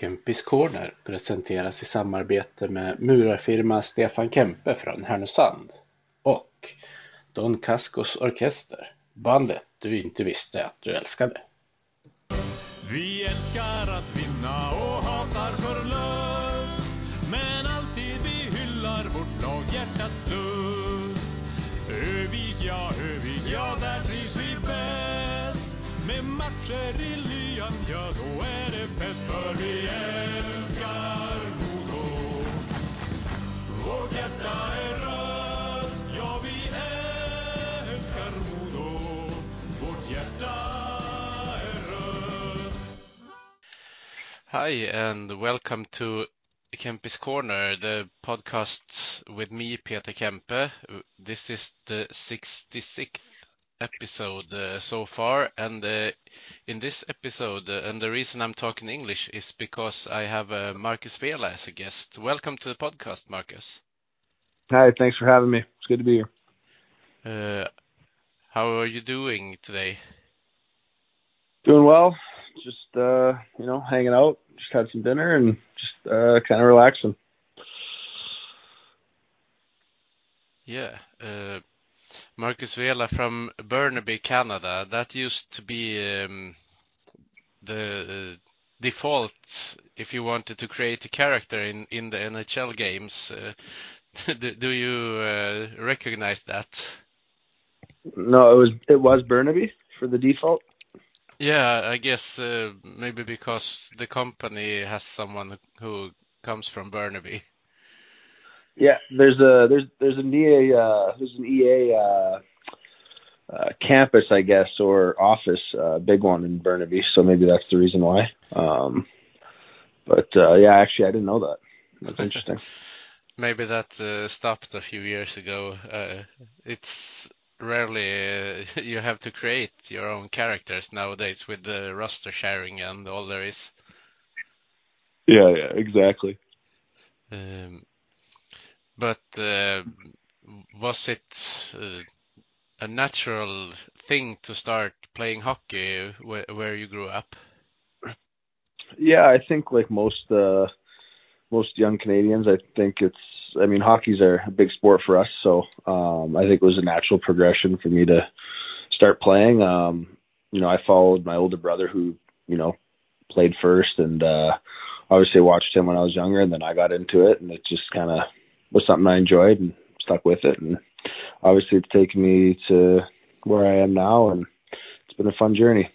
Kempis Corner presenteras i samarbete med murarfirma Stefan Kempe från Härnösand och Don Cascos Orkester, bandet du inte visste att du älskade. Vi älskar att vinna Hi and welcome to Kempis Corner, the podcast with me, Peter Kempe. This is the 66th episode uh, so far, and uh, in this episode, uh, and the reason I'm talking English is because I have uh, Marcus Vela as a guest. Welcome to the podcast, Marcus. Hi, thanks for having me. It's good to be here. Uh, how are you doing today? Doing well. Just uh, you know, hanging out. Just had some dinner and just uh kind of relaxing. Yeah. Uh, Marcus Vela from Burnaby, Canada. That used to be um, the uh, default if you wanted to create a character in, in the NHL games. Uh, do, do you uh, recognize that? No, it was it was Burnaby for the default. Yeah, I guess uh, maybe because the company has someone who comes from Burnaby. Yeah, there's a there's there's an EA uh there's an EA uh uh campus I guess or office uh big one in Burnaby, so maybe that's the reason why. Um but uh yeah, actually I didn't know that. That's interesting. Maybe that uh, stopped a few years ago. Uh, it's rarely uh, you have to create your own characters nowadays with the roster sharing and all there is. yeah, yeah, exactly. Um, but uh, was it uh, a natural thing to start playing hockey where, where you grew up? Yeah, I think like most uh most young Canadians, I think it's I mean hockey's a big sport for us, so um I think it was a natural progression for me to start playing. Um you know, I followed my older brother who, you know, played first and uh obviously watched him when I was younger and then I got into it and it just kind of was something I enjoyed and stuck with it and obviously it's taken me to where I am now and it's been a fun journey.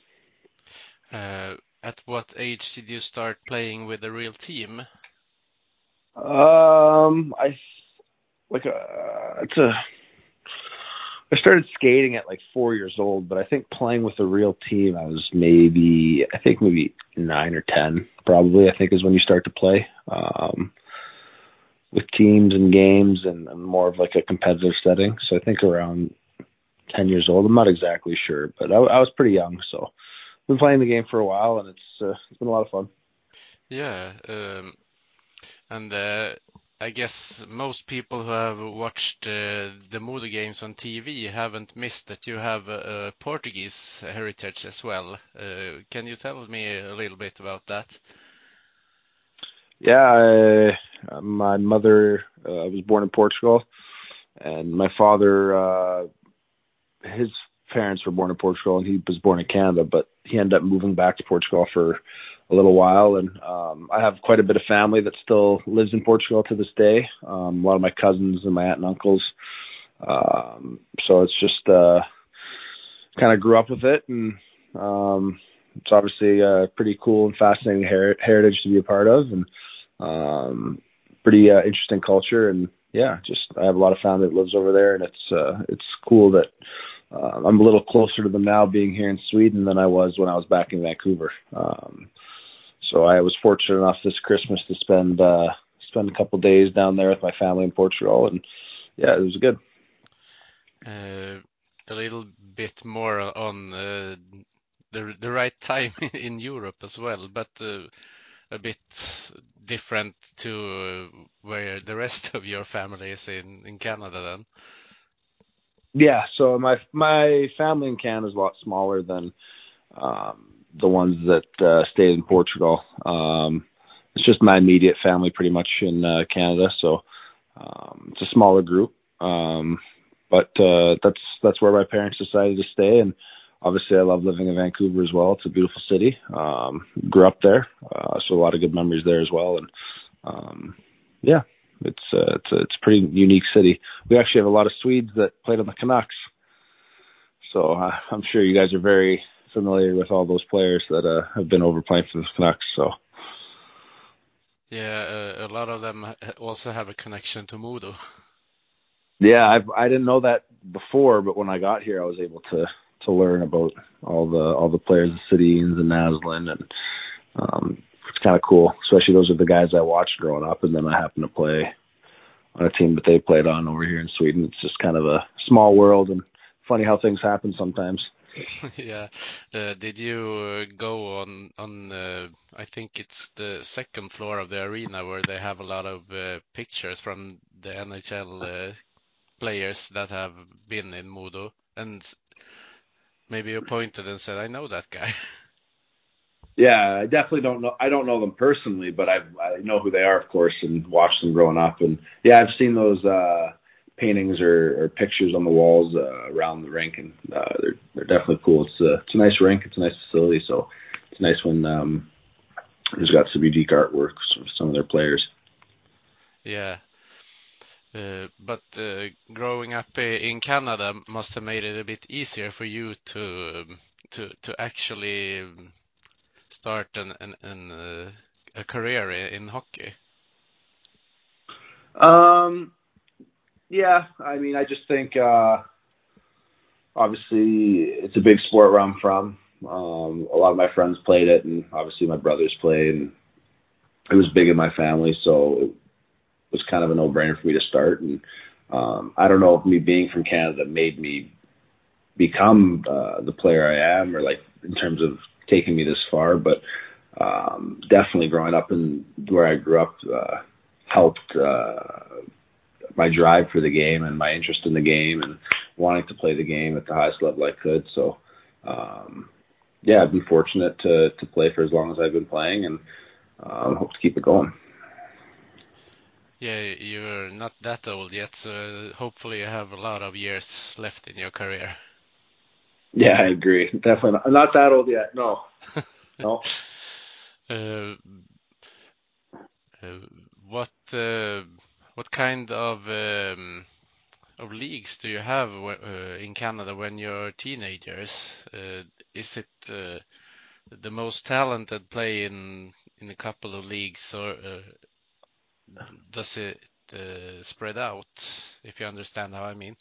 Uh, at what age did you start playing with a real team? Um, I like uh, it's a. I started skating at like four years old, but I think playing with a real team, I was maybe I think maybe nine or ten, probably. I think is when you start to play um, with teams and games and, and more of like a competitive setting. So I think around ten years old. I'm not exactly sure, but I, I was pretty young, so I've been playing the game for a while, and it's uh, it's been a lot of fun. Yeah, um, I guess most people who have watched uh, the Modo games on TV haven't missed that you have a, Portuguese heritage as well. Uh, can you tell me a little bit about that? Yeah, my mother uh, was born in Portugal, and my father, uh, his parents were born in Portugal, and he was born in Canada, but he ended up moving back to Portugal for a little while, and um, I have quite a bit of family that still lives in Portugal to this day. Um, a lot of my cousins and my aunt and uncles. Um, so it's just uh, kind of grew up with it, and um, it's obviously a pretty cool and fascinating her- heritage to be a part of, and um, pretty uh, interesting culture. And yeah, just I have a lot of family that lives over there, and it's uh, it's cool that. Uh, I'm a little closer to them now being here in Sweden than I was when I was back in Vancouver. Um, so I was fortunate enough this Christmas to spend uh spend a couple of days down there with my family in Portugal and yeah, it was good. Uh, a little bit more on uh, the the right time in Europe as well, but uh, a bit different to uh, where the rest of your family is in in Canada then. Yeah, so my my family in Canada is a lot smaller than um the ones that uh, stayed in Portugal. Um, it's just my immediate family pretty much in uh, Canada. So um, it's a smaller group, um, but uh, that's that's where my parents decided to stay. And obviously, I love living in Vancouver as well. It's a beautiful city. Um, grew up there, uh, so a lot of good memories there as well. And um, yeah, it's uh, it's a, it's a pretty unique city. We actually have a lot of Swedes that played on the Canucks, so uh, I'm sure you guys are very familiar with all those players that uh, have been over playing for the Canucks. So. Yeah, uh, a lot of them also have a connection to Modo. Yeah, I've, I didn't know that before, but when I got here, I was able to to learn about all the all the players, the Sedins and Näslund, and um, it's kind of cool. Especially those are the guys I watched growing up, and then I happened to play on a team that they played on over here in Sweden. It's just kind of a small world, and funny how things happen sometimes. yeah. Uh, did you uh, go on on? Uh, I think it's the second floor of the arena where they have a lot of pictures from the NHL players that have been in Modo, and maybe you pointed and said, "I know that guy." Yeah, I definitely don't know. I don't know them personally, but I I know who they are, of course, and watched them growing up. And yeah, I've seen those uh, paintings or, or pictures on the walls uh, around the rink, and uh, they're they're definitely cool. It's a it's a nice rink. It's a nice facility, so it's nice when um, there's got some unique artwork for some of their players. Yeah. Uh, but uh, growing up in Canada must have made it a bit easier for you to um, to to actually um, start an, an, an uh, a career in hockey. Um, yeah, I mean, I just think uh, obviously it's a big sport where I'm from. Um, a lot of my friends played it, and obviously my brothers played, and it was big in my family, so it was kind of a no-brainer for me to start. And um, I don't know if me being from Canada made me become uh, the player I am, or like in terms of taking me this far, but um, definitely growing up in where I grew up uh, helped uh, my drive for the game and my interest in the game and wanting to play the game at the highest level I could. So, um, yeah, I've been fortunate to to play for as long as I've been playing, and um, hope to keep it going. Yeah, you're not that old yet, so hopefully you have a lot of years left in your career. Yeah, I agree. Definitely not, not that old yet. No, no. Uh, uh, what uh, what kind of um, of leagues do you have uh, in Canada when you're teenagers? Uh, is it uh, the most talented play in in a couple of leagues, or uh, does it uh, spread out? If you understand how I mean.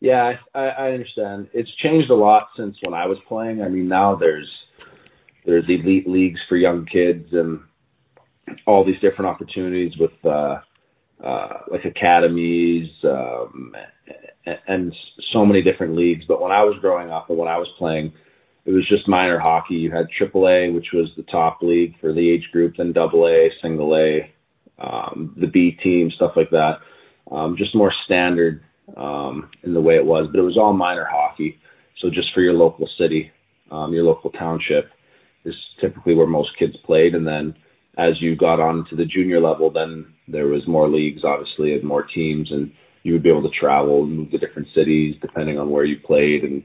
Yeah, I, I understand. It's changed a lot since when I was playing. I mean, now there's there's elite leagues for young kids and all these different opportunities with uh, uh, like academies um, and so many different leagues. But when I was growing up and when I was playing, it was just minor hockey. You had AAA, which was the top league for the age group, then AA, Single A, um, the B team, stuff like that. Um, just more standard um, in the way it was, but it was all minor hockey. So just for your local city, um, your local township is typically where most kids played. And then as you got on to the junior level, then there was more leagues, obviously, and more teams, and you would be able to travel and move to different cities depending on where you played and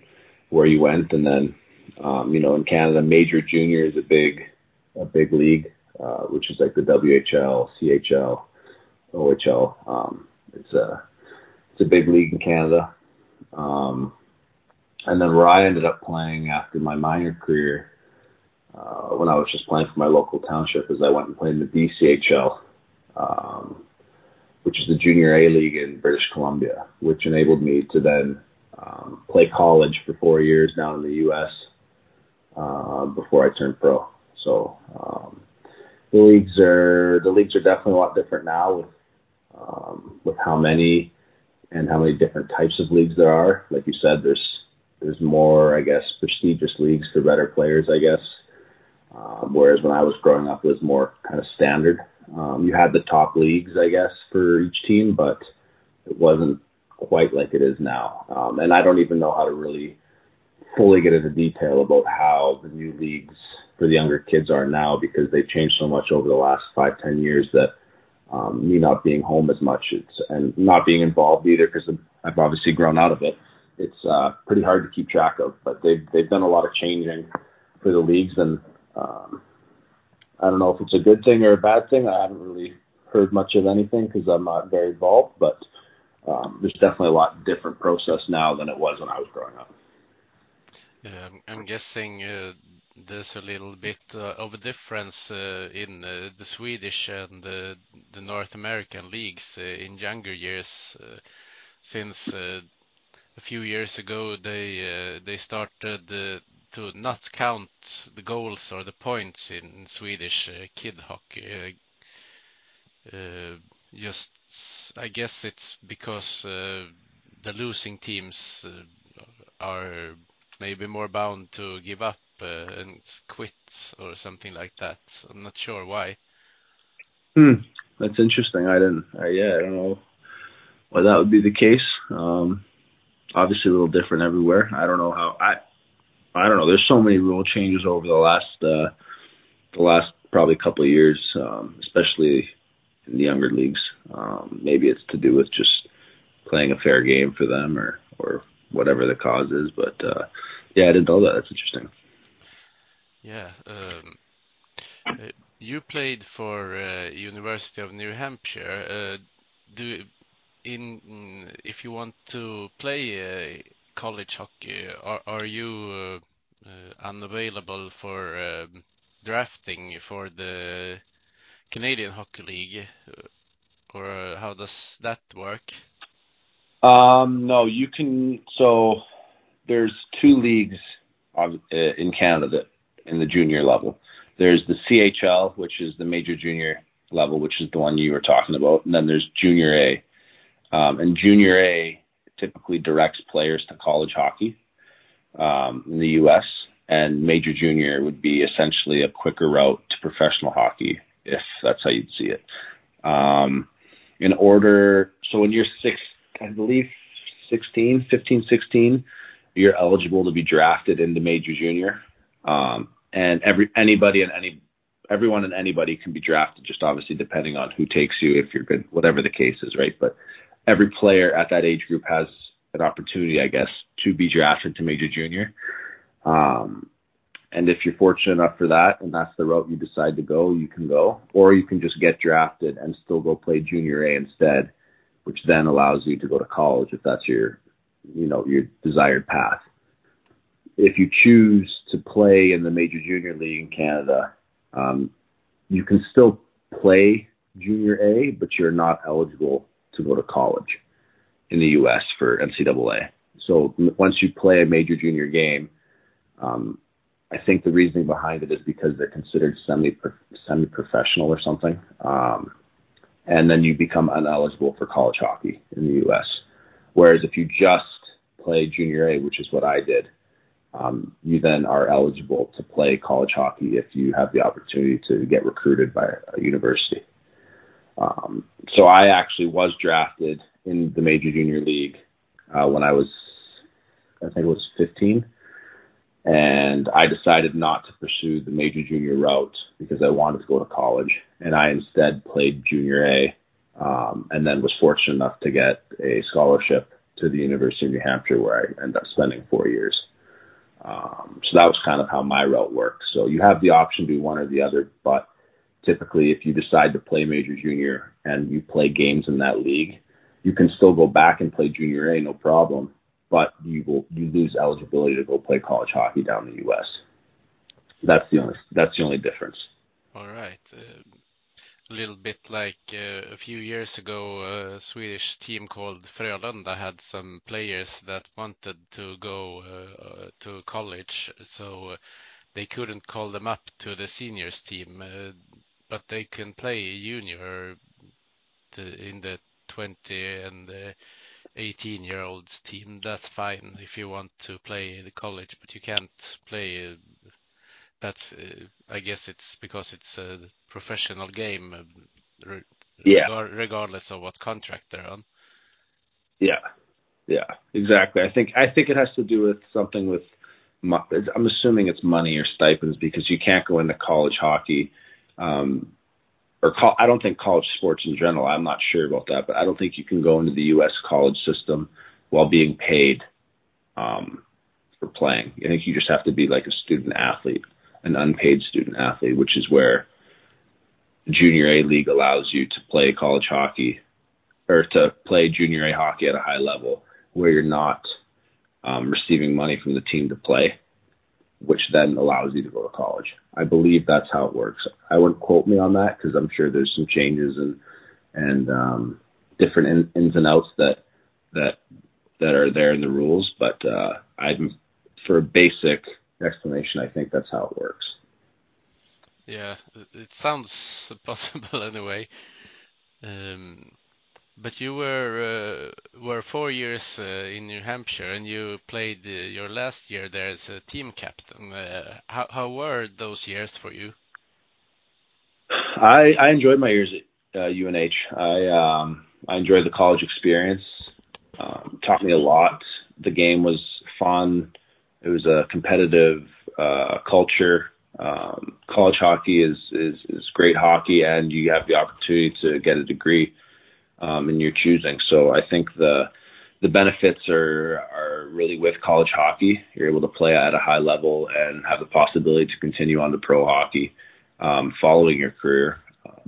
where you went. And then, um, you know, in Canada, major junior is a big, a big league, uh, which is like the WHL, CHL, OHL. Um, it's a, it's a big league in Canada. Um, and then where I ended up playing after my minor career uh, when I was just playing for my local township is I went and played in the BCHL, um, which is the junior A league in British Columbia, which enabled me to then um, play college for four years down in the U.S. Uh, before I turned pro. So um, the leagues are the leagues are definitely a lot different now with um, with how many and how many different types of leagues there are. Like you said, there's there's more, I guess, prestigious leagues for better players, I guess. Um, whereas when I was growing up, it was more kind of standard. Um, you had the top leagues, I guess, for each team, but it wasn't quite like it is now. Um, and I don't even know how to really fully get into detail about how the new leagues for the younger kids are now because they've changed so much over the last five ten years that um, me not being home as much it's, and not being involved either because I've obviously grown out of it. It's uh, pretty hard to keep track of, but they've they've done a lot of changing for the leagues, and I don't know if it's a good thing or a bad thing. I haven't really heard much of anything because I'm not very involved, but um, there's definitely a lot different process now than it was when I was growing up. Yeah, I'm guessing uh, there's a little bit uh, of a difference uh, in uh, the Swedish and the North American leagues in younger years, since a few years ago they they started to not count the goals or the points in Swedish kid hockey. Just, I guess it's because the losing teams are maybe more bound to give up uh, and quit or something like that. I'm not sure why. Hmm, that's interesting. I didn't. Uh, yeah, I don't know why that would be the case. Um, obviously, a little different everywhere. I don't know how. I I don't know. There's so many rule changes over the last uh, the last probably couple of years, um, especially in the younger leagues. Um, maybe it's to do with just playing a fair game for them, or or whatever the cause is. But uh, yeah, I didn't know that. That's interesting. Yeah. Um, uh, you played for uh, University of New Hampshire. Uh, do in if you want to play college hockey, are are you unavailable for um, drafting for the Canadian Hockey League, or how does that work? Um, no, you can. So there's two leagues in Canada in the junior level. There's the CHL, which is the major junior level, which is the one you were talking about, and then there's Junior A. Um, and Junior A typically directs players to college hockey um, in the U.S. And Major Junior would be essentially a quicker route to professional hockey, if that's how you'd see it. Um, in order, so when you're six, I believe 16, 15, 16, you're eligible to be drafted into Major Junior. Um, and every anybody and any everyone and anybody can be drafted, just obviously depending on who takes you, if you're good, whatever the case is, right? But every player at that age group has an opportunity, I guess, to be drafted to major junior. Um, and if you're fortunate enough for that, and that's the route you decide to go, you can go, or you can just get drafted and still go play junior A instead, which then allows you to go to college if that's your, you know, your desired path if you choose to play in the major junior league in Canada, um, you can still play junior A, but you're not eligible to go to college in the U.S. for NCAA. So once you play a major junior game, um, I think the reasoning behind it is because they're considered semi semi professional or something, um, and then you become ineligible for college hockey in the U.S. Whereas if you just play junior A, which is what I did, um, you then are eligible to play college hockey if you have the opportunity to get recruited by a university. Um, so I actually was drafted in the major junior league uh, when I was, I think it was 15, and I decided not to pursue the major junior route because I wanted to go to college, and I instead played junior A, um, and then was fortunate enough to get a scholarship to the University of New Hampshire where I ended up spending four years. Um, so that was kind of how my route worked. So you have the option to do one or the other, but typically if you decide to play major junior and you play games in that league, you can still go back and play junior A, no problem, but you will you lose eligibility to go play college hockey down in the U.S. That's the only that's the only difference. All right. Uh, a little bit like uh, a few years ago, a Swedish team called Frölunda had some players that wanted to go uh, to college, so they couldn't call them up to the seniors team, uh, but they can play junior in the 20 and 18 year olds team. That's fine if you want to play in the college, but you can't play that's uh, I guess it's because it's a professional game, uh, re- yeah. regardless of what contract they're on. Yeah, yeah, exactly. I think I think it has to do with something with I'm assuming it's money or stipends because you can't go into college hockey. Um, or I don't think college sports in general. I'm not sure about that, but I don't think you can go into the U.S. college system while being paid um, for playing. I think you just have to be like a student athlete, an unpaid student athlete, which is where junior A league allows you to play college hockey or to play junior A hockey at a high level where you're not um, receiving money from the team to play, which then allows you to go to college. I believe that's how it works. I wouldn't quote me on that because I'm sure there's some changes and and um, different in, ins and outs that that that are there in the rules. But uh, I'm for a basic explanation, I think that's how it works. Yeah, it sounds possible anyway. Um, but you were uh, were four years uh, in New Hampshire, and you played uh, your last year there as a team captain. Uh, how how were those years for you? I I enjoyed my years at UNH. I um I enjoyed the college experience. Um, taught me a lot. The game was fun. It was a competitive uh, culture. Um, college hockey is, is is great hockey, and you have the opportunity to get a degree um, in your choosing. So I think the the benefits are are really with college hockey. You're able to play at a high level and have the possibility to continue on to pro hockey um, following your career,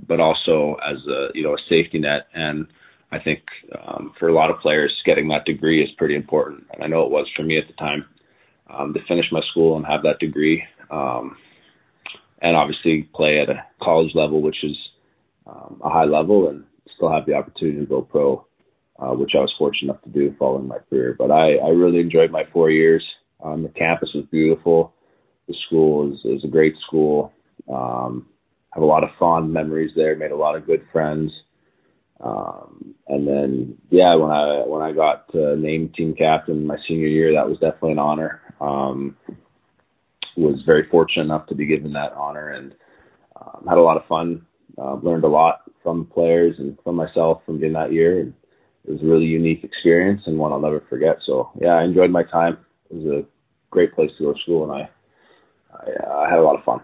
but also as a you know a safety net. And I think um, for a lot of players, getting that degree is pretty important. And I know it was for me at the time um, to finish my school and have that degree, um, and obviously play at a college level, which is um, a high level and still have the opportunity to go pro, uh, which I was fortunate enough to do following my career. But I, I really enjoyed my four years. Um, the campus was beautiful. The school is, is a great school. Um, have a lot of fond memories there. Made a lot of good friends. Um, and then, yeah, when I when I got named team captain my senior year, that was definitely an honor. Um, was very fortunate enough to be given that honor and um, had a lot of fun. Uh, learned a lot from the players and from myself from in that year. And it was a really unique experience and one I'll never forget. So yeah, I enjoyed my time. It was a great place to go to school, and I I, uh, had a lot of fun.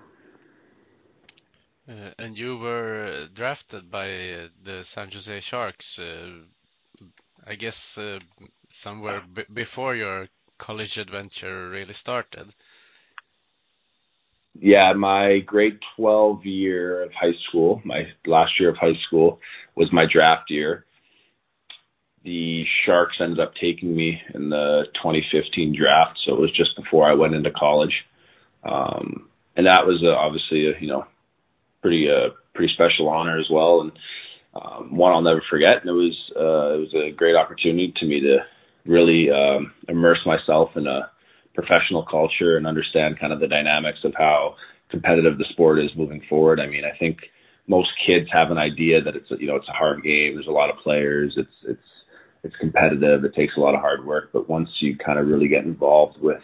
Uh, and you were drafted by uh, the San Jose Sharks, uh, I guess uh, somewhere before your college adventure really started yeah, my grade 12 year of high school, my last year of high school was my draft year. The Sharks ended up taking me in the 2015 draft, so it was just before I went into college. Um, and that was uh, obviously a, you know, pretty, uh, pretty special honor as well. And, um, one I'll never forget. And it was, uh, it was a great opportunity to me to really, um, immerse myself in a, professional culture and understand kind of the dynamics of how competitive the sport is moving forward. I mean, I think most kids have an idea that it's you know it's a hard game. There's a lot of players. It's it's it's competitive. It takes a lot of hard work. But once you kind of really get involved with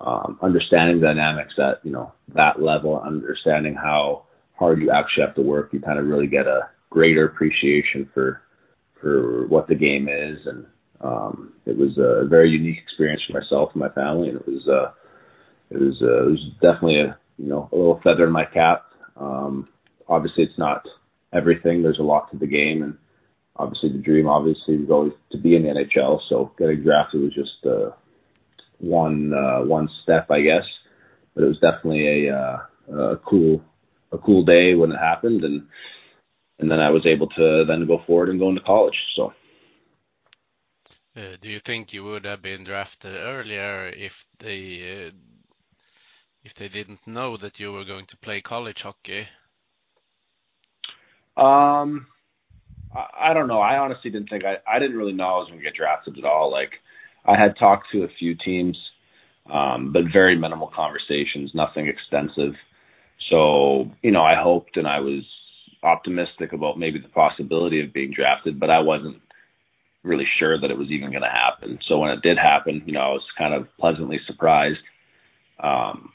um, understanding dynamics at you know that level, understanding how hard you actually have to work, you kind of really get a greater appreciation for for what the game is and um, it was a very unique experience for myself and my family, and it was uh, it was uh, it was definitely a you know a little feather in my cap. Um, obviously, it's not everything. There's a lot to the game, and obviously the dream obviously was always to be in the NHL. So getting drafted was just uh, one uh, one step, I guess. But it was definitely a, uh, a cool a cool day when it happened, and and then I was able to then go forward and go into college. So do you think you would have been drafted earlier if they uh, if they didn't know that you were going to play college hockey? Um, I, I don't know. I honestly didn't think I I didn't really know I was going to get drafted at all. Like I had talked to a few teams, um, but very minimal conversations, nothing extensive. So you know, I hoped and I was optimistic about maybe the possibility of being drafted, but I wasn't really sure that it was even going to happen. So when it did happen, you know, I was kind of pleasantly surprised. Um,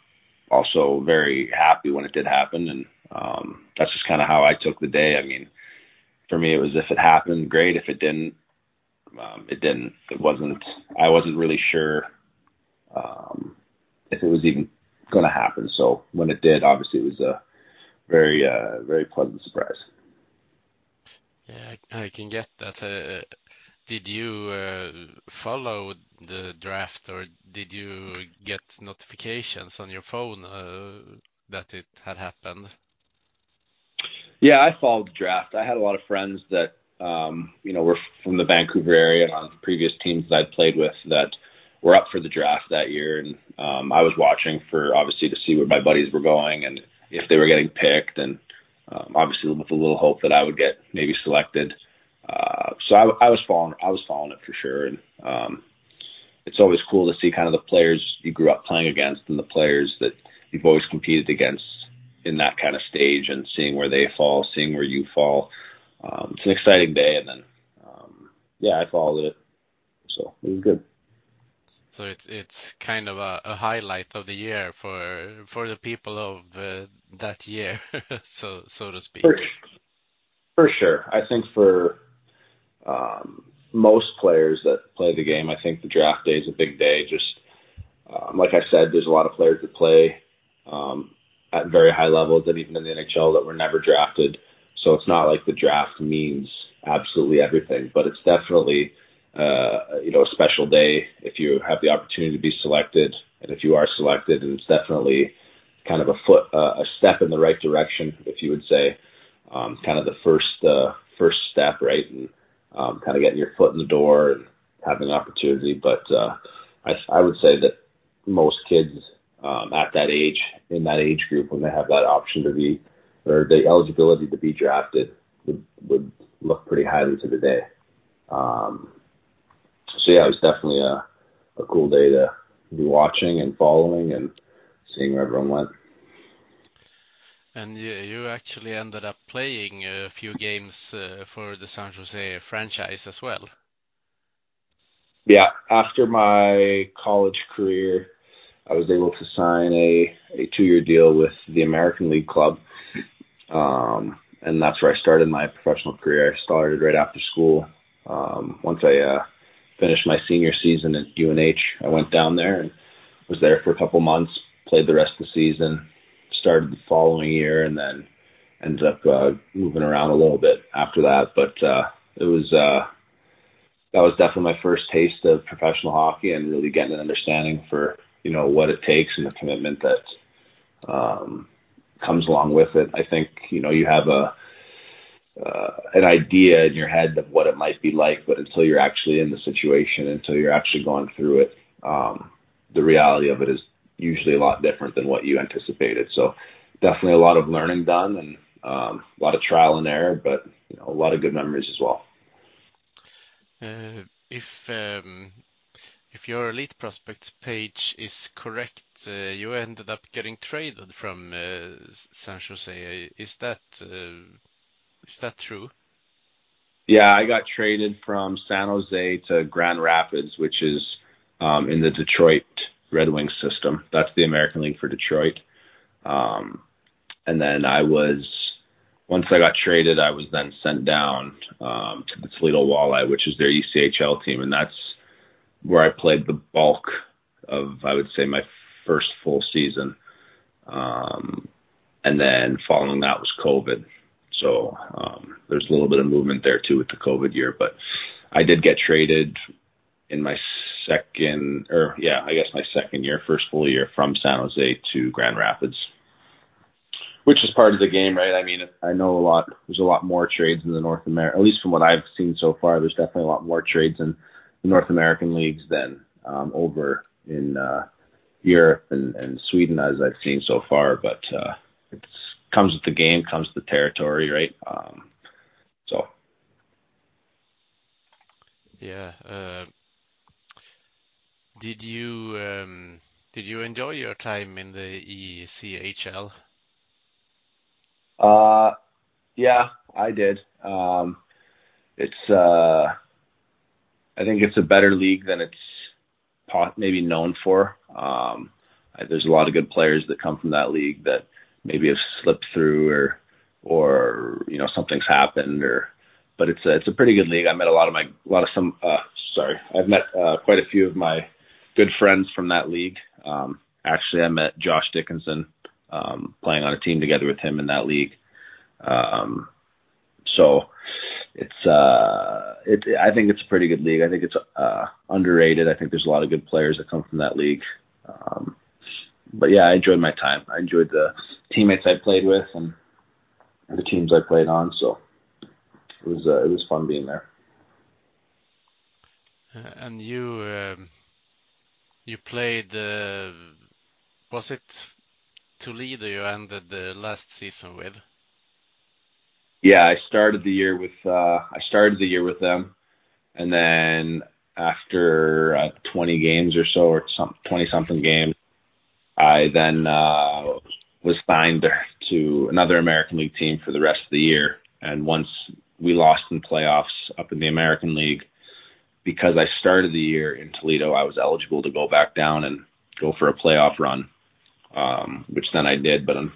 also very happy when it did happen, and um, that's just kind of how I took the day. I mean, for me, it was if it happened, great. If it didn't, um, it didn't. It wasn't. I wasn't really sure um, if it was even going to happen. So when it did, obviously it was a very uh, very pleasant surprise. Yeah, I can get that. Uh, did you uh, follow the draft or did you get notifications on your phone uh, that it had happened? Yeah, I followed the draft. I had a lot of friends that um, you know were from the Vancouver area on previous teams that I'd played with that were up for the draft that year, and um, I was watching for obviously to see where my buddies were going and if they were getting picked, and um, obviously with a little hope that I would get maybe selected. Uh, so I, I was following, I was following it for sure, and um, it's always cool to see kind of the players you grew up playing against and the players that you've always competed against in that kind of stage, and seeing where they fall, seeing where you fall. Um, it's an exciting day, and then um, yeah, I followed it, so it was good. So it's it's kind of a, a highlight of the year for for the people of uh, that year, so so to speak. For, for sure, I think for um, most players that play the game, I think the draft day is a big day. Just um, like I said, there's a lot of players that play um, at very high levels, and even in the NHL that were never drafted. So it's not like the draft means absolutely everything, but it's definitely uh, you know, a special day if you have the opportunity to be selected, and if you are selected, and it's definitely kind of a foot, uh, a step in the right direction, if you would say, um, kind of the first uh, first step, right, and um, kind of getting your foot in the door and having an opportunity. But uh, I, I would say that most kids um, at that age, in that age group, when they have that option to be or the eligibility to be drafted, would would look pretty highly to the day. Um, so yeah, it was definitely a, a cool day to be watching and following and seeing where everyone went. And you, you actually ended up playing a few games uh, for the San Jose franchise as well. Yeah, after my college career, I was able to sign a, a two year deal with the American League Club. Um, and that's where I started my professional career. I started right after school. Um, once I uh, finished my senior season at UNH. I went down there and was there for a couple months, played the rest of the season, started the following year, and then ended up uh, moving around a little bit after that. But uh, it was uh, that was definitely my first taste of professional hockey and really getting an understanding for you know what it takes and the commitment that um, comes along with it. I think you know you have a uh, an idea in your head of what it might be like, but until you're actually in the situation, until you're actually going through it, um, the reality of it is usually a lot different than what you anticipated. So definitely a lot of learning done and um, a lot of trial and error, but you know, a lot of good memories as well. Uh, if um, if your elite prospects page is correct, uh, you ended up getting traded from uh, San Jose. Is that uh, is that true? Yeah, I got traded from San Jose to Grand Rapids, which is um, in the Detroit Red Wings system. That's the American League for Detroit. Um, and then I was, once I got traded, I was then sent down um, to the Toledo Walleye, which is their ECHL team, and that's where I played the bulk of, I would say, my first full season. Um, and then following that was COVID. So um, there's a little bit of movement there too with the COVID year. But I did get traded in my second, or yeah, I guess my second year, first full year from San Jose to Grand Rapids, which is part of the game, right? I mean, I know a lot. There's a lot more trades in the North America, at least from what I've seen so far. There's definitely a lot more trades in the North American leagues than um, over in uh, Europe and, and Sweden, as I've seen so far. But uh, it's comes with the game, comes with the territory, right? Um, so. Yeah. Uh, did you um, did you enjoy your time in the ECHL? Uh, yeah, I did. Um, it's uh, I think it's a better league than it's maybe known for. Um, there's a lot of good players that come from that league that maybe have slipped through or or you know something's happened or but it's a it's a pretty good league. I met a lot of my a lot of some uh sorry I've met uh, quite a few of my good friends from that league. Um, actually, I met Josh Dickinson um, playing on a team together with him in that league. Um, so it's uh, it. I think it's a pretty good league. I think it's uh, underrated. I think there's a lot of good players that come from that league. Um, but yeah, I enjoyed my time. I enjoyed the teammates I played with and the teams I played on. So it was uh, it was fun being there. Uh, and you um, you played. Uh, was it Toledo you ended the last season with? Yeah, I started the year with uh, I started the year with them, and then after uh, 20 games or so, or some 20 something games, I then uh, was signed to another American League team for the rest of the year. And once we lost in playoffs up in the American League, because I started the year in Toledo, I was eligible to go back down and go for a playoff run, um, which then I did. But un-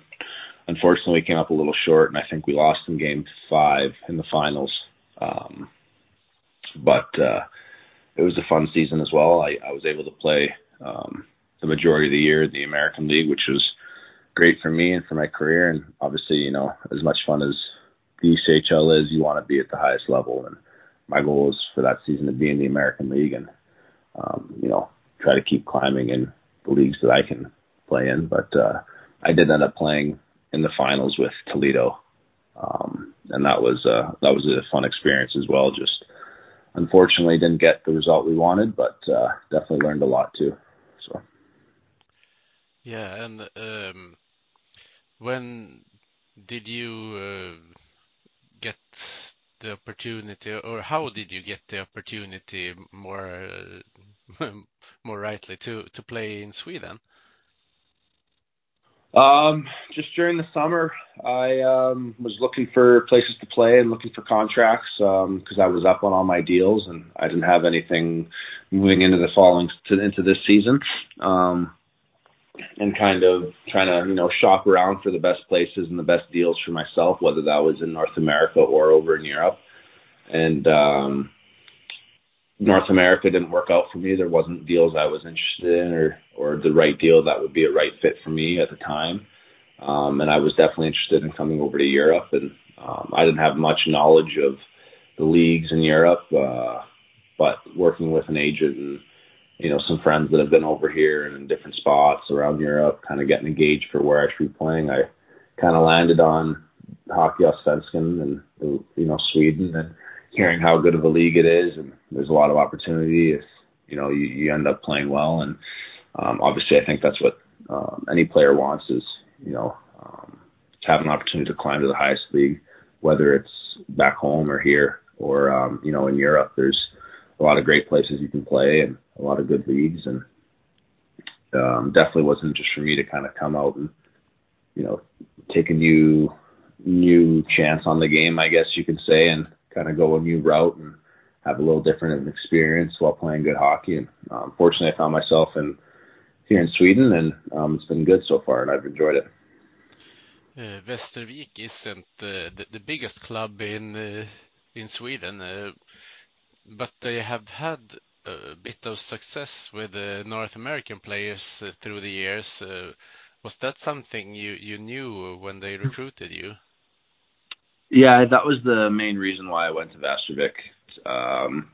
unfortunately, came up a little short, and I think we lost in Game Five in the finals. Um, but uh, it was a fun season as well. I, I was able to play um, the majority of the year in the American League, which was great for me and for my career. And obviously, you know, as much fun as the ECHL is, you want to be at the highest level. And my goal is for that season to be in the American League and, um, you know, try to keep climbing in the leagues that I can play in. But uh, I did end up playing in the finals with Toledo, um, and that was uh, that was a fun experience as well. Just unfortunately didn't get the result we wanted, but uh, definitely learned a lot too. So. Yeah, and um, when did you uh, get the opportunity, or how did you get the opportunity more more rightly to to play in Sweden? Um, just during the summer, I um, was looking for places to play and looking for contracts because um, I was up on all my deals and I didn't have anything moving into the following to, into this season. Um, and kind of trying to you know shop around for the best places and the best deals for myself, whether that was in North America or over in Europe. And um, North America didn't work out for me. There wasn't deals I was interested in, or or the right deal that would be a right fit for me at the time. Um, and I was definitely interested in coming over to Europe. And um, I didn't have much knowledge of the leagues in Europe, uh, but working with an agent and you know some friends that have been over here and in different spots around Europe, kind of getting engaged for where I should be playing. I kind of landed on Hockey Allsvenskan and you know Sweden and hearing how good of a league it is, and there's a lot of opportunity if you know you, you end up playing well. And um, obviously, I think that's what um, any player wants is you know um, to have an opportunity to climb to the highest league, whether it's back home or here or um, you know in Europe. There's a lot of great places you can play and a lot of good leagues, and um, definitely wasn't just for me to kind of come out and you know take a new new chance on the game, I guess you could say, and kind of go a new route and have a little different experience while playing good hockey. And um, fortunately, I found myself in here in Sweden, and um, it's been good so far, and I've enjoyed it. Uh, Västervik isn't uh, the, the biggest club in uh, in Sweden, uh, but they have had a bit of success with the North American players uh, through the years. Uh, was that something you, you knew when they recruited you? Yeah, that was the main reason why I went to Västervik. Um,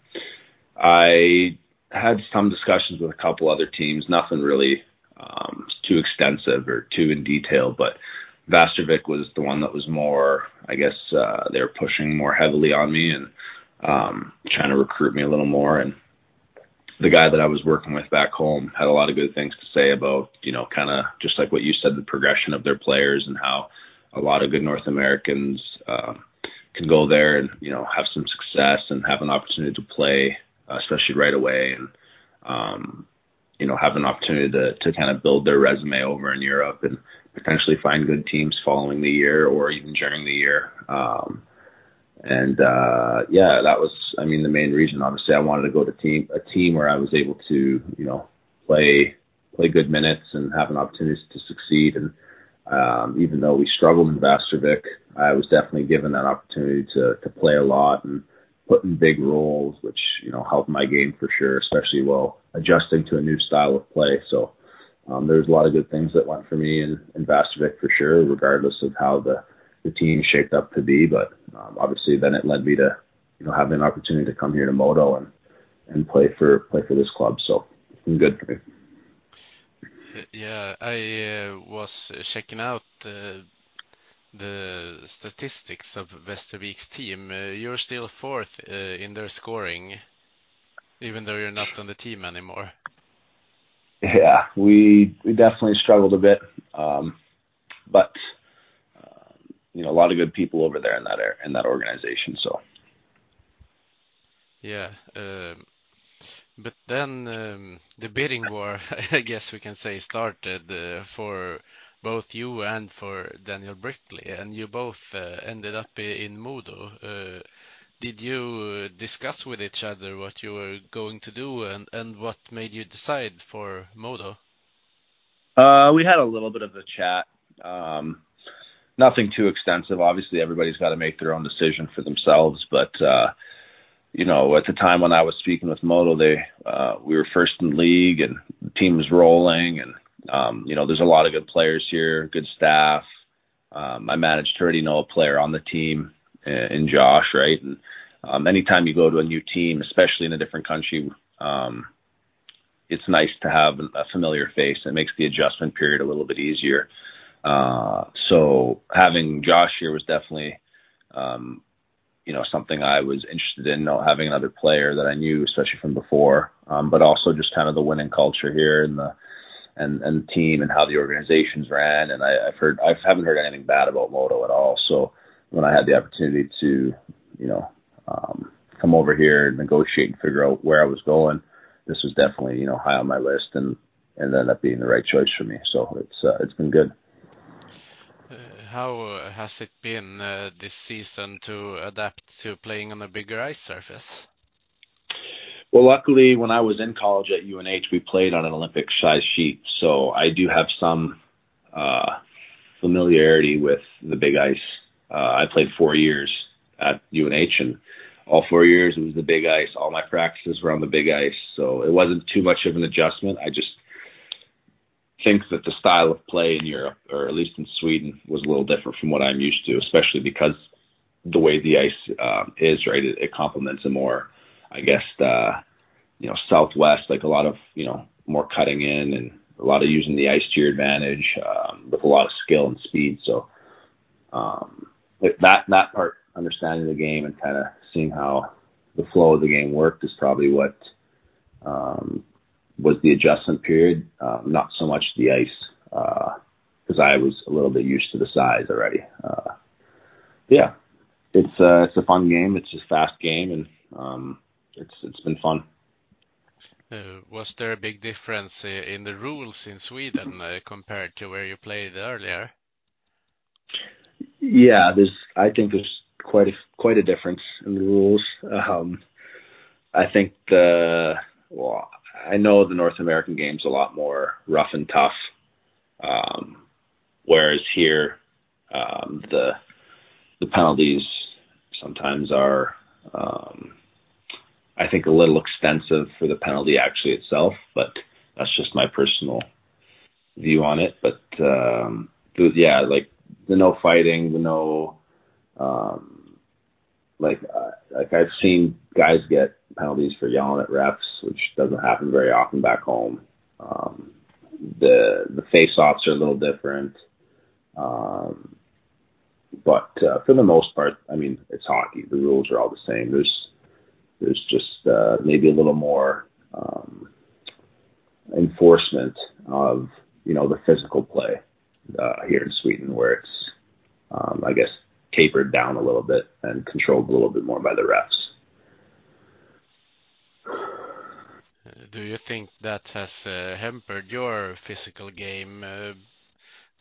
I had some discussions with a couple other teams, nothing really um, too extensive or too in detail, but Västervik was the one that was more, I guess, uh, they were pushing more heavily on me and um, trying to recruit me a little more. And the guy that I was working with back home had a lot of good things to say about, you know, kind of just like what you said, the progression of their players and how a lot of good North Americans uh, can go there and you know have some success and have an opportunity to play, uh, especially right away, and um, you know have an opportunity to to kind of build their resume over in Europe and potentially find good teams following the year or even during the year. Um, and uh, yeah, that was I mean the main reason. Obviously, I wanted to go to team a team where I was able to you know play play good minutes and have an opportunity to succeed and um, even though we struggled in Västervik, I was definitely given that opportunity to to play a lot and put in big roles, which you know helped my game for sure, especially while adjusting to a new style of play. So um, there's a lot of good things that went for me in, in Västervik for sure, regardless of how the the team shaped up to be. But um, obviously, then it led me to you know having an opportunity to come here to Modo and and play for play for this club. So it's been good for me. Yeah, I uh, was checking out uh, the statistics of Västervik's team. Uh, you're still fourth uh, in their scoring, even though you're not on the team anymore. Yeah, we we definitely struggled a bit, um, but you know a lot of good people over there in that in that organization. So yeah, um, but then um, the bidding war, I guess we can say, started uh, for both you and for Daniel Brickley, and you both uh, ended up in Modo. Uh, did you discuss with each other what you were going to do and, and what made you decide for Modo? Uh, we had a little bit of a chat. Um, nothing too extensive. Obviously, everybody's got to make their own decision for themselves, but uh, you know, at the time when I was speaking with Modo, they uh, we were first in league and the team was rolling, and um, you know, there's a lot of good players here, good staff. Um, I managed to already know a player on the team in, in Josh, right? And um, anytime you go to a new team, especially in a different country, um, it's nice to have a familiar face. It makes the adjustment period a little bit easier. Uh, so having Josh here was definitely um, you know something I was interested in, having another player that I knew, especially from before, um, but also just kind of the winning culture here and the and and the team and how the organizations ran. And I, I've heard I haven't heard anything bad about Modo at all. So when I had the opportunity to, you know, um, come over here and negotiate and figure out where I was going, this was definitely you know high on my list and and ended up being the right choice for me. So it's uh, it's been good. Uh, how has it been uh, this season to adapt to playing on a bigger ice surface? Well, luckily, when I was in college at UNH, we played on an Olympic size sheet, so I do have some uh, familiarity with the big ice. Uh, I played four years at UNH, and all four years it was the big ice. All my practices were on the big ice, so it wasn't too much of an adjustment. I just think that the style of play in Europe, or at least in Sweden, was a little different from what I'm used to, especially because the way the ice um, is, right? It, it complements a more, I guess, uh, you know, Southwest, like a lot of, you know, more cutting in and a lot of using the ice to your advantage um, with a lot of skill and speed. So um, that that part, understanding the game and kind of seeing how the flow of the game worked, is probably what um, was the adjustment period, um, not so much the ice, because uh, I was a little bit used to the size already. Uh, yeah, it's uh, it's a fun game. It's a fast game, and um, it's it's been fun. Uh, was there a big difference in the rules in Sweden uh, compared to where you played earlier? Yeah, there's. I think there's quite a quite a difference in the rules. Um, I think the well, I know the North American game's a lot more rough and tough, um, whereas here um, the the penalties sometimes are, um, I think, a little extensive for the penalty actually itself. But that's just my personal view on it. But um, yeah, like the no fighting, the no um, like uh, like I've seen guys get penalties for yelling at refs, which doesn't happen very often back home. Um, the the face offs are a little different, um, but uh, for the most part, I mean it's hockey. The rules are all the same. There's there's just uh, maybe a little more um, enforcement of you know the physical play uh, here in Sweden, where it's um, I guess tapered down a little bit and controlled a little bit more by the refs. Do you think that has uh, hampered your physical game? Uh,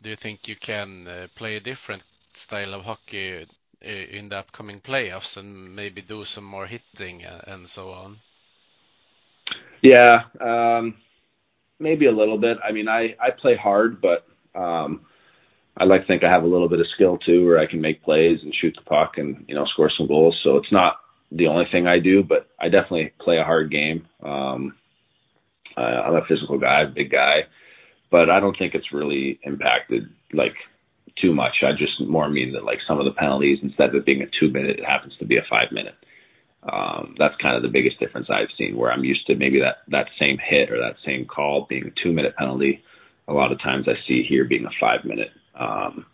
do you think you can uh, play a different style of hockey in the upcoming playoffs and maybe do some more hitting and so on? Yeah, um, maybe a little bit. I mean, I I play hard, but um, I like to think I have a little bit of skill too, where I can make plays and shoot the puck and you know score some goals. So it's not the only thing I do, but I definitely play a hard game. Um, I, I'm a physical guy, big guy, but I don't think it's really impacted like too much. I just more mean that like some of the penalties instead of being a two minute, it happens to be a five minute. Um, that's kind of the biggest difference I've seen. Where I'm used to maybe that that same hit or that same call being a two minute penalty. A lot of times I see here being a five minute. Um,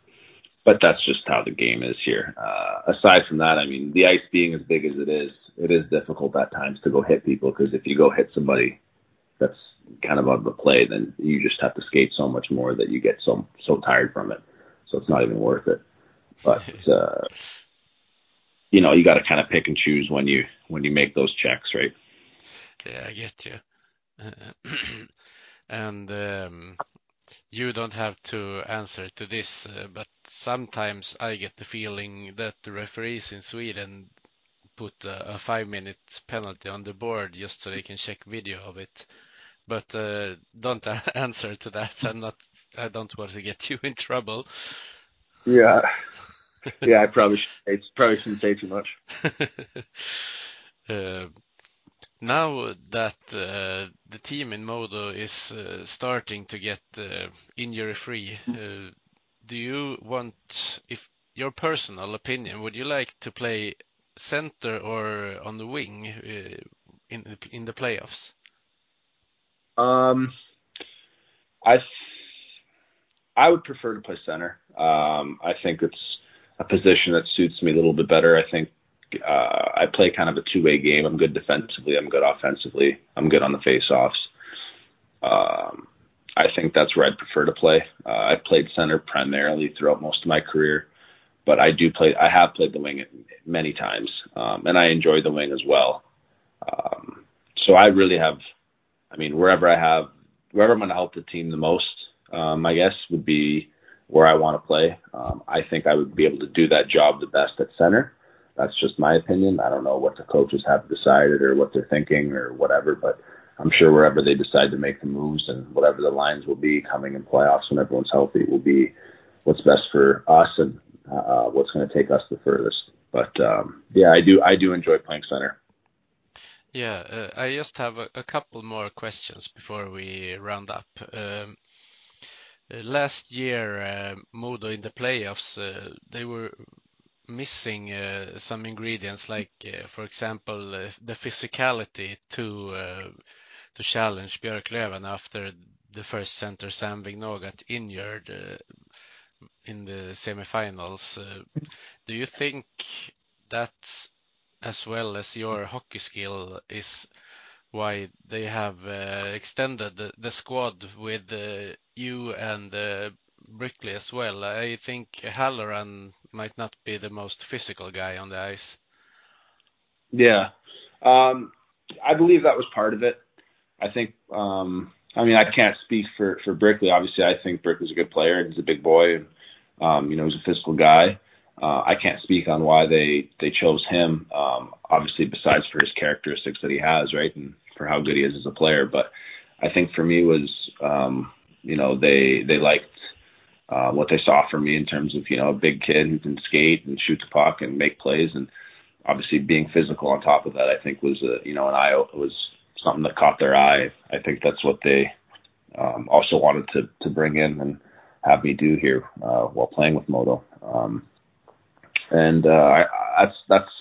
but that's just how the game is here. Uh, aside from that, I mean, the ice being as big as it is, it is difficult at times to go hit people because if you go hit somebody that's kind of out of the play, then you just have to skate so much more that you get so so tired from it. So it's not even worth it. But uh, you know, you got to kind of pick and choose when you when you make those checks, right? Yeah, I get you. Uh, and um, you don't have to answer to this, uh, but sometimes I get the feeling that the referees in Sweden put a, a five minute penalty on the board just so they can check video of it. But uh, don't answer to that. I'm not. I don't want to get you in trouble. Yeah. Yeah, I probably should, it's probably shouldn't say too much. uh, now that uh, the team in Modo is uh, starting to get uh, injury free, uh, do you want, if your personal opinion, would you like to play center or on the wing uh, in the, in the playoffs? Um, I I would prefer to play center. Um, I think it's a position that suits me a little bit better. I think I play kind of a two way game. I'm good defensively. I'm good offensively. I'm good on the face offs. Um, I think that's where I'd prefer to play. Uh, I've played center primarily throughout most of my career, but I do play. I have played the wing many times, um, and I enjoy the wing as well. Um, so I really have. I mean, wherever I have, wherever I'm going to help the team the most, um, I guess would be where I want to play. Um, I think I would be able to do that job the best at center. That's just my opinion. I don't know what the coaches have decided or what they're thinking or whatever, but I'm sure wherever they decide to make the moves and whatever the lines will be coming in playoffs when everyone's healthy will be what's best for us and uh, what's going to take us the furthest. But um, yeah, I do I do enjoy playing center. Yeah, uh, I just have a, a, couple more questions before we round up. Um, uh, last year, uh, Modo in the playoffs, uh, they were missing uh, some ingredients like, uh, for example, uh, the physicality to to challenge Björklöven after the first center Sam Vigneault got injured in the semifinals. Do you think that, as well as your hockey skill, is why they have extended the squad with you and Brickley as well. I think Halloran might not be the most physical guy on the ice. Yeah. Um, I believe that was part of it. I think, um, I mean, I can't speak for, for Brickley. Obviously, I think Brickley's a good player and he's a big boy and, um, you know, he's a physical guy. Uh, I can't speak on why they, they chose him. Um, obviously, besides for his characteristics that he has, right, and for how good he is as a player. But I think for me was, um, you know, they they liked uh, what they saw from me in terms of you know a big kid who can skate and shoot the puck and make plays, and obviously being physical on top of that, I think was a you know an eye was something that caught their eye. I think that's what they um, also wanted to to bring in and have me do here uh, while playing with Modo. Um, and uh, I, that's that's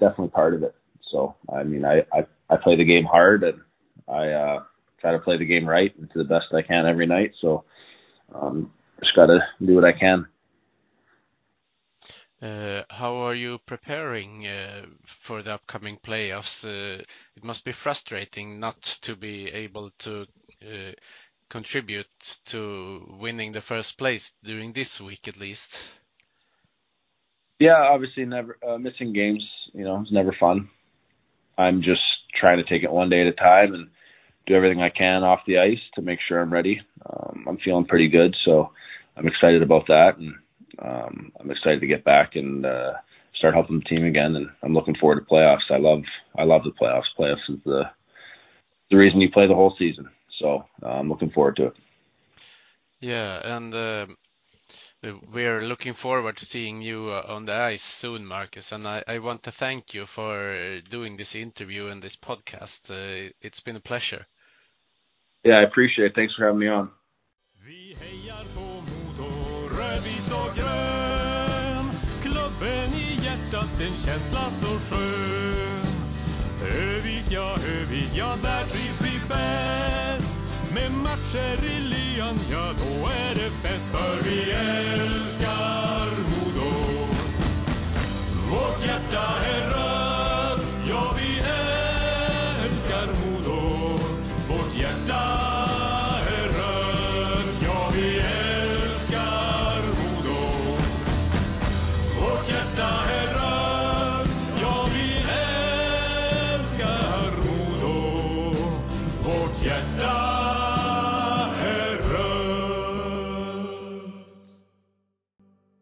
definitely part of it. So I mean, I I, I play the game hard and I uh, try to play the game right and to the best I can every night. So um, just got to do what I can. Uh, how are you preparing uh, for the upcoming playoffs? Uh, it must be frustrating not to be able to uh, contribute to winning the first place during this week at least. Yeah, obviously, never uh, missing games. You know, it's never fun. I'm just trying to take it one day at a time and do everything I can off the ice to make sure I'm ready. Um, I'm feeling pretty good, so I'm excited about that, and um, I'm excited to get back and uh, start helping the team again. And I'm looking forward to playoffs. I love I love the playoffs. Playoffs is the the reason you play the whole season. So uh, I'm looking forward to it. Yeah, and uh, we're looking forward to seeing you uh, on the ice soon, Marcus. And I, I want to thank you for doing this interview and this podcast. Uh, it's been a pleasure. Yeah, I appreciate it. Thanks for having me on. Övik, ja, Övik, ja, där trivs vi bäst. Med matcher i